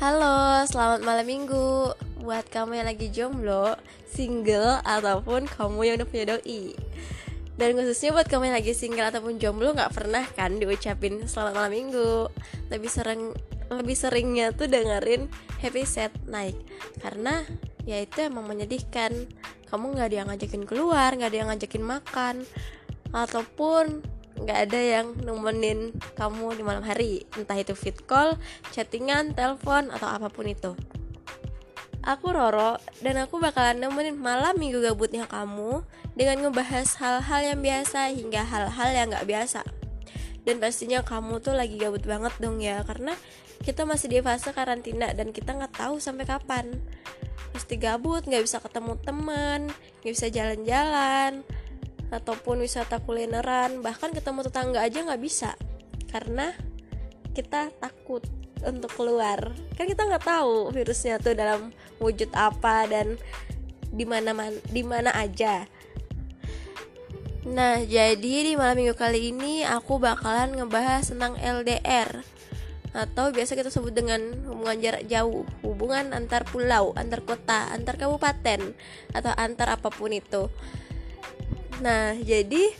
Halo, selamat malam minggu. Buat kamu yang lagi jomblo, single, ataupun kamu yang udah punya doi. Dan khususnya buat kamu yang lagi single ataupun jomblo Gak pernah kan diucapin selamat malam minggu. Lebih sering lebih seringnya tuh dengerin happy set naik Karena ya itu emang menyedihkan. Kamu gak ada yang ngajakin keluar, gak ada yang ngajakin makan Ataupun nggak ada yang nemenin kamu di malam hari entah itu fit call, chattingan, telepon atau apa pun itu. Aku Roro dan aku bakalan nemenin malam minggu gabutnya kamu dengan ngebahas hal-hal yang biasa hingga hal-hal yang nggak biasa. Dan pastinya kamu tuh lagi gabut banget dong ya karena kita masih di fase karantina dan kita nggak tahu sampai kapan. Pasti gabut, nggak bisa ketemu teman, nggak bisa jalan-jalan, ataupun wisata kulineran bahkan ketemu tetangga aja nggak bisa. Karena kita takut untuk keluar. Kan kita nggak tahu virusnya tuh dalam wujud apa dan di mana di mana aja. Nah, jadi di malam minggu kali ini aku bakalan ngebahas tentang LDR atau biasa kita sebut dengan hubungan jarak jauh, hubungan antar pulau, antar kota, antar kabupaten atau antar apa pun itu. Nah, jadi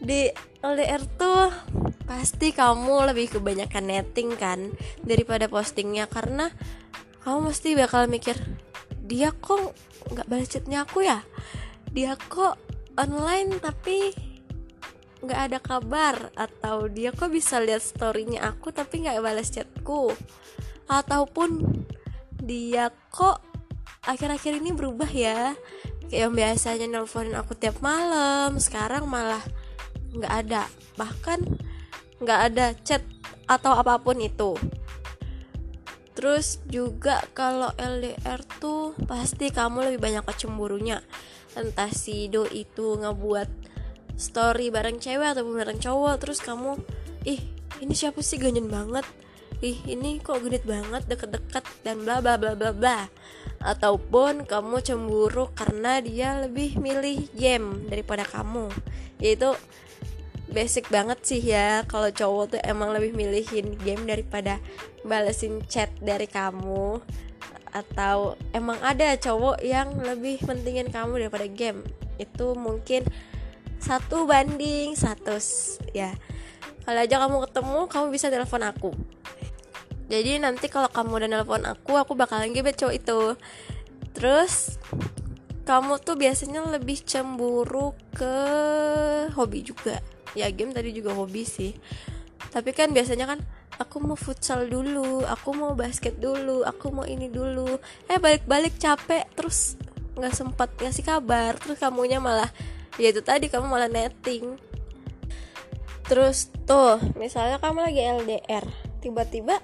di LDR tuh pasti kamu lebih kebanyakan netting kan daripada postingnya. Karena kamu mesti bakal mikir dia kok nggak balas chatnya aku ya? Dia kok online tapi nggak ada kabar? Atau dia kok bisa lihat storynya aku tapi nggak balas chatku? Ataupun dia kok akhir-akhir ini berubah ya yang biasanya nelponin aku tiap malam sekarang malah nggak ada. Bahkan nggak ada chat atau apa pun itu. Terus juga kalau LDR tuh pasti kamu lebih banyak kecemburunya. Entah si do itu ngebuat story bareng cewek atau bareng cowok terus kamu ih ini siapa sih? Ganjen banget ih ini kok genit banget deket-deket dan bla bla bla bla bla. Ataupun kamu cemburu karena dia lebih milih game daripada kamu. Yaitu basic banget sih ya kalau cowok tuh emang lebih milihin game daripada balesin chat dari kamu. Atau emang ada cowok yang lebih pentingin kamu daripada game. Itu mungkin satu banding satu ya. Kalau aja kamu ketemu kamu bisa telepon aku jadi nanti kalau kamu udah nelpon aku aku bakalan gebet cowok itu. Terus kamu tuh biasanya lebih cemburu ke hobi juga. Ya game tadi juga hobi sih. Tapi kan biasanya kan aku mau futsal dulu aku mau basket dulu aku mau ini dulu. Eh balik-balik capek terus nggak sempat ngasih kabar. Terus kamunya malah ya itu tadi kamu malah netting. Terus tuh misalnya kamu lagi LDR tiba-tiba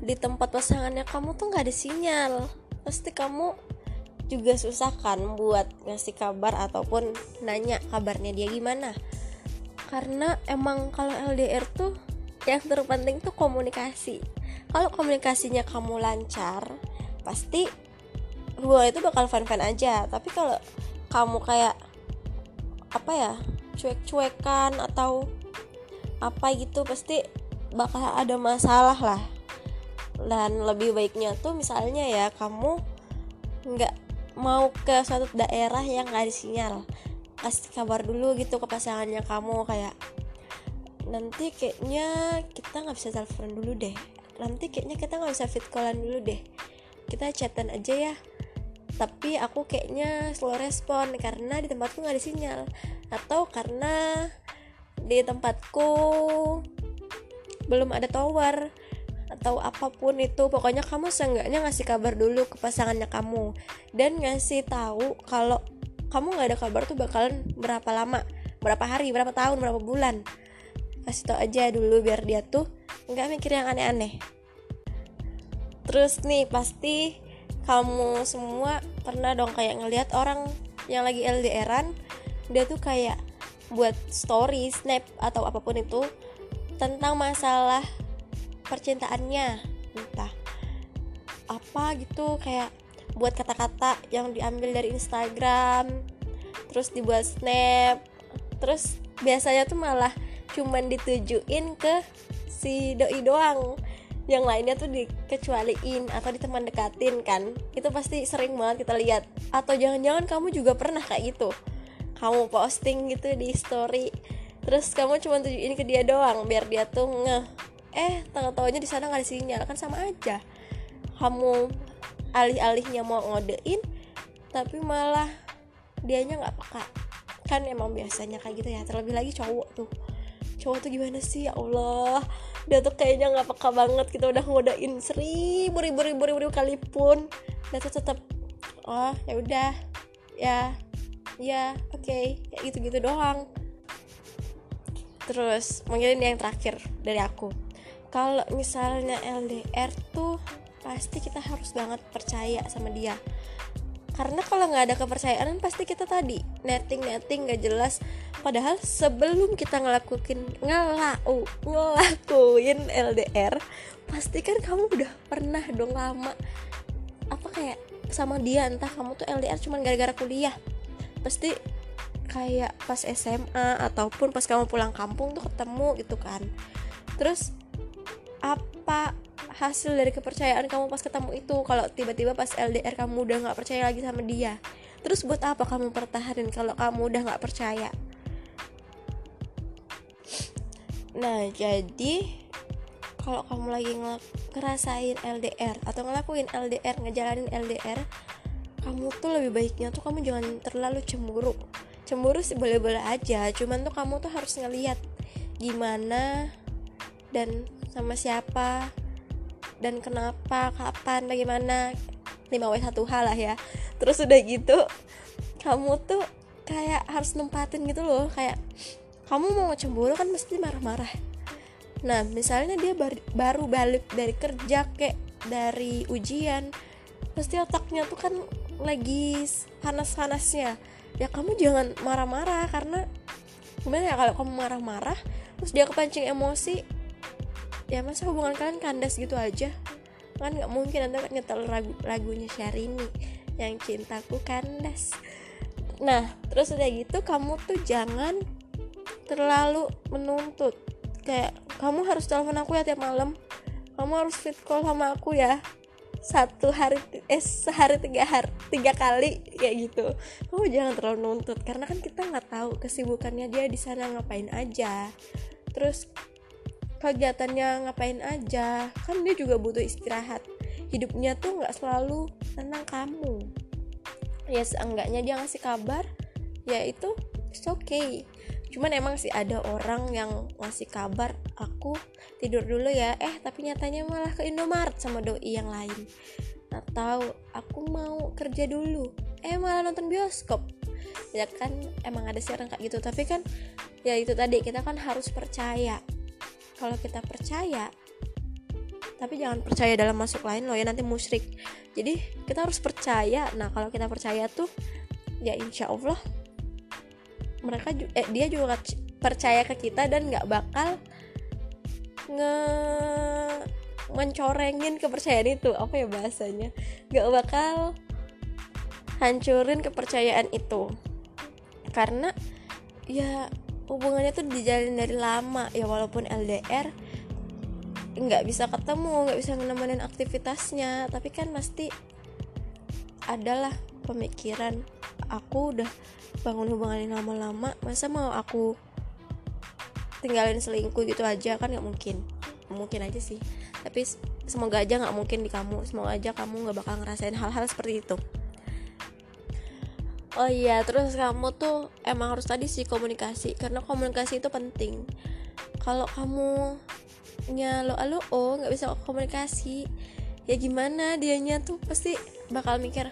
di tempat pasangannya kamu tuh nggak ada sinyal. Pasti kamu juga susah kan buat ngasih kabar ataupun nanya kabarnya dia gimana. Karena emang kalau LDR tuh yang terpenting tuh komunikasi. Kalau komunikasinya kamu lancar pasti hubungan itu bakal fan-fan aja. Tapi kalau kamu kayak apa ya cuek-cuekan atau apa gitu pasti bakal ada masalah lah dan lebih baiknya tuh misalnya ya kamu nggak mau ke suatu daerah yang nggak ada sinyal. Kasih kabar dulu gitu ke pasangannya kamu kayak nanti kayaknya kita nggak bisa telepon dulu deh. Nanti kayaknya kita nggak bisa fit callan dulu deh. Kita chatan aja ya. Tapi aku kayaknya slow respon karena di tempatku nggak ada sinyal. Atau karena di tempatku belum ada tower atau apa pun itu pokoknya kamu seenggaknya ngasih kabar dulu ke pasangannya kamu. Dan ngasih tahu kalau kamu nggak ada kabar tuh bakalan berapa lama berapa hari berapa tahun berapa bulan. Kasih tau aja dulu biar dia tuh nggak mikir yang aneh-aneh. Terus nih pasti kamu semua pernah dong kayak ngelihat orang yang lagi LDRan dia tuh kayak buat story snap atau apa pun itu tentang masalah percintaannya. Entah apa gitu kayak buat kata-kata yang diambil dari Instagram terus dibuat snap terus biasanya tuh malah cuman ditujuin ke si doi doang. Yang lainnya tuh dikecualiin atau di teman dekatin kan. Itu pasti sering banget kita lihat. Atau jangan-jangan kamu juga pernah kayak gitu. Kamu posting gitu di story terus kamu cuma tunjukin ke dia doang biar dia tuh ngeh eh tahu taunya di sana nggak ada sinyal. Kan sama aja. Kamu alih-alihnya mau ngodein tapi malah dianya nggak peka. Kan emang biasanya kayak gitu ya. Terlebih lagi cowok tuh. Cowok tuh gimana sih? Ya Allah. Dia tuh kayaknya nggak peka banget kita udah ngodain seribu ribu ribu ribu, ribu kali pun. Dia tuh tetap oh ya udah. Ya ya oke. Okay. kayak gitu gitu doang. Terus mungkin ini yang terakhir dari aku kalau misalnya LDR tuh pasti kita harus banget percaya sama dia. Karena kalau nggak ada kepercayaan pasti kita tadi netting netting nggak jelas. Padahal sebelum kita ngelakuin ngelau ngelakuin LDR pasti kan kamu udah pernah dong lama apa kayak sama dia. Entah kamu tuh LDR cuma gara-gara kuliah. Pasti kayak pas SMA ataupun pas kamu pulang kampung tuh ketemu gitu kan. Terus apa hasil dari kepercayaan kamu pas ketemu itu? Kalau tiba-tiba pas LDR kamu udah nggak percaya lagi sama dia terus buat apa kamu pertahanin kalau kamu udah nggak percaya? Nah jadi kalau kamu lagi ngerasain LDR atau ngelakuin LDR ngejalanin LDR kamu tuh lebih baiknya tuh kamu jangan terlalu cemburu. Cemburu sih boleh-boleh aja cuman tuh kamu tuh harus ngeliat gimana dan sama siapa dan kenapa kapan bagaimana. 5W1H lah ya. Terus udah gitu kamu tuh kayak harus nempatin gitu loh. Kayak kamu mau cemburu kan mesti marah-marah. Nah misalnya dia bar baru balik dari kerja kayak dari ujian pasti otaknya tuh kan lagi panas-panasnya. Ya kamu jangan marah-marah karena gimana ya kalau kamu marah-marah terus dia kepancing emosi ya masa hubungan kalian kandas gitu aja? Kan nggak mungkin anda nyetel lagu lagunya Syahrini yang cintaku kandas. Nah terus udah gitu kamu tuh jangan terlalu menuntut. Kayak kamu harus telepon aku ya tiap malam. Kamu harus fit call sama aku ya. Satu hari eh sehari tiga hari tiga kali kayak gitu. Kamu jangan terlalu nuntut karena kan kita nggak tahu kesibukannya dia di sana ngapain aja. Terus kegiatannya ngapain aja. Kan dia juga butuh istirahat. Hidupnya tuh nggak selalu tentang kamu. Ya seenggaknya dia ngasih kabar ya itu it's okay. Cuman emang sih ada orang yang ngasih kabar aku tidur dulu ya. Eh tapi nyatanya malah ke Indomaret sama doi yang lain. Atau aku mau kerja dulu. Eh malah nonton bioskop. Ya kan emang ada sih orang kayak gitu. Tapi kan ya itu tadi kita kan harus percaya kalau kita percaya tapi jangan percaya dalam masuk lain loh ya nanti musyrik. Jadi kita harus percaya. Nah kalau kita percaya tuh ya insya Allah mereka eh, dia juga percaya ke kita dan nggak bakal nge mencorengin kepercayaan itu. Apa ya bahasanya? Nggak bakal hancurin kepercayaan itu. Karena ya hubungannya tuh dijalin dari lama. Ya walaupun LDR nggak bisa ketemu nggak bisa nemenin aktivitasnya. Tapi kan pasti adalah pemikiran aku udah bangun hubungan ini lama-lama masa mau aku tinggalin selingkuh gitu aja? Kan nggak mungkin. Mungkin aja sih. Tapi semoga aja nggak mungkin di kamu. Semoga aja kamu nggak bakal ngerasain hal-hal seperti itu oh iya terus kamu tuh emang harus tadi sih komunikasi karena komunikasi itu penting. Kalau kamu lo alo oh nggak bisa komunikasi ya gimana dianya tuh? Pasti bakal mikir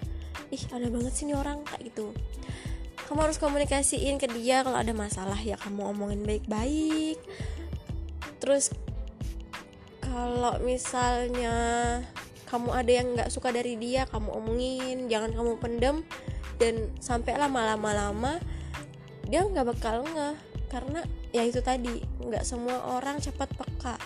ih ada banget sih nih orang kayak gitu. Kamu harus komunikasiin ke dia kalau ada masalah ya kamu omongin baik-baik. Terus kalau misalnya kamu ada yang nggak suka dari dia kamu omongin jangan kamu pendem dan sampai lama-lama-lama dia nggak bakal nggak karena ya itu tadi nggak semua orang cepat peka.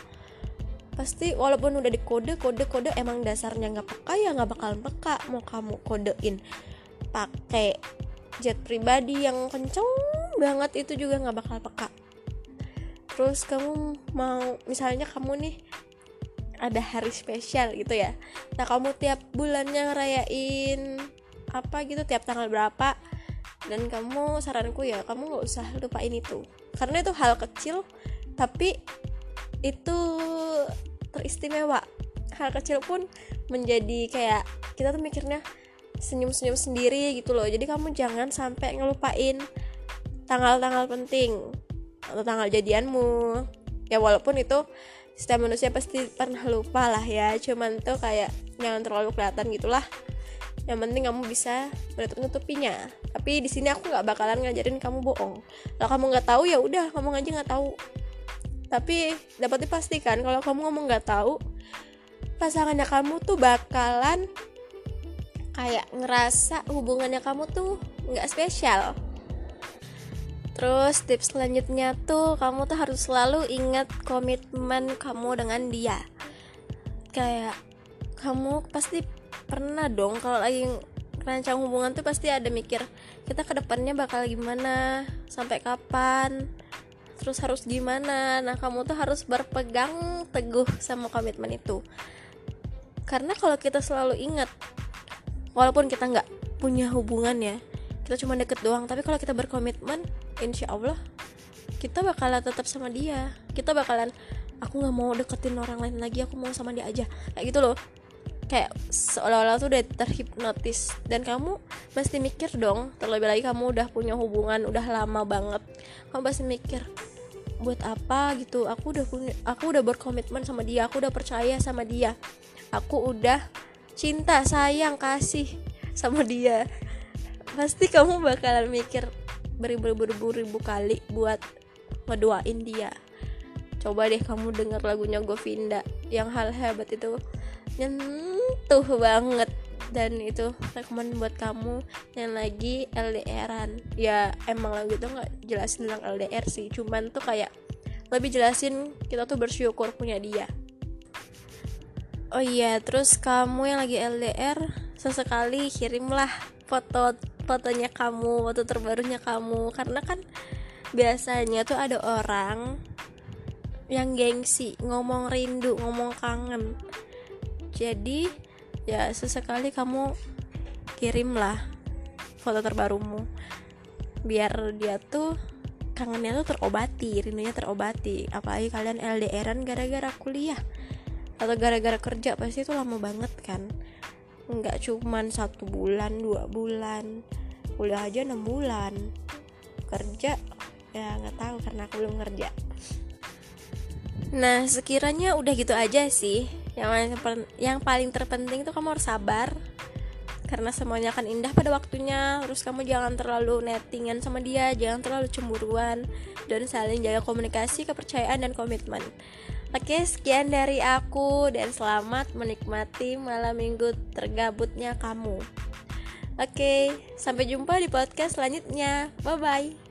Pasti walaupun udah dikode kode kode emang dasarnya nggak peka ya nggak bakal peka mau kamu kodein. Pakai jet pribadi yang kenceng banget itu juga nggak bakal peka. Terus kamu mau misalnya kamu nih ada hari spesial gitu ya. Nah kamu tiap bulannya ngerayain apa gitu tiap tanggal berapa. Dan kamu saranku ya kamu nggak usah lupain itu. Karena itu hal kecil tapi itu teristimewa. Hal kecil pun menjadi kayak kita tuh mikirnya senyum-senyum sendiri gitu loh. Jadi kamu jangan sampai ngelupain tanggal-tanggal penting atau tanggal jadianmu. Ya walaupun itu setiap manusia pasti pernah lupa lah ya. Cuman tuh kayak jangan terlalu kelihatan gitulah yang penting kamu bisa menutup nutupinya tapi di sini aku nggak bakalan ngajarin kamu bohong. Kalau kamu nggak tahu ya udah kamu aja nggak tahu. Tapi dapat dipastikan kalau kamu ngomong nggak tahu pasangannya kamu tuh bakalan kayak ngerasa hubungannya kamu tuh nggak spesial. Terus tips selanjutnya tuh kamu tuh harus selalu ingat komitmen kamu dengan dia. Kayak kamu pasti pernah dong kalau lagi rancang hubungan tuh pasti ada mikir kita ke depannya bakal gimana, sampai kapan, terus harus gimana. Nah kamu tuh harus berpegang teguh sama komitmen itu. Karena kalau kita selalu ingat, walaupun kita nggak punya hubungan ya, kita cuma deket doang. Tapi kalau kita berkomitmen, insya Allah kita bakalan tetap sama dia kita bakalan aku nggak mau deketin orang lain lagi aku mau sama dia aja kayak gitu loh kayak seolah-olah tuh udah terhipnotis. Dan kamu pasti mikir dong terlebih lagi kamu udah punya hubungan udah lama banget. Kamu pasti mikir buat apa gitu? Aku udah punya aku udah berkomitmen sama dia aku udah percaya sama dia. Aku udah cinta sayang kasih sama dia. Pasti kamu bakalan mikir beribu-ribu kali buat ngedoain dia. Coba deh kamu denger lagunya Govinda yang hal hebat itu nyentuh banget. Dan itu rekomen buat kamu yang lagi LDRan ya emang lagu itu nggak jelasin tentang LDR sih. Cuman tuh kayak lebih jelasin kita tuh bersyukur punya dia. Oh iya terus kamu yang lagi LDR sesekali kirimlah foto fotonya kamu foto terbarunya kamu. Karena kan biasanya tuh ada orang yang gengsi ngomong rindu ngomong kangen jadi ya sesekali kamu kirimlah foto terbarumu. Biar dia tuh kangennya tuh terobati rindunya terobati. Apalagi kalian LDRan gara-gara kuliah. Atau gara-gara kerja pasti itu lama banget kan. Nggak cuman satu bulan dua bulan. Kuliah aja enam bulan. Kerja ya nggak tahu karena aku belum kerja. Nah sekiranya udah gitu aja sih yang paling yang paling terpenting tuh kamu harus sabar karena semuanya akan indah pada waktunya terus kamu jangan terlalu nettingan sama dia jangan terlalu cemburuan dan saling jaga komunikasi kepercayaan dan komitmen Oke, sekian dari aku dan selamat menikmati malam minggu tergabutnya kamu. Oke, sampai jumpa di podcast selanjutnya. Bye bye.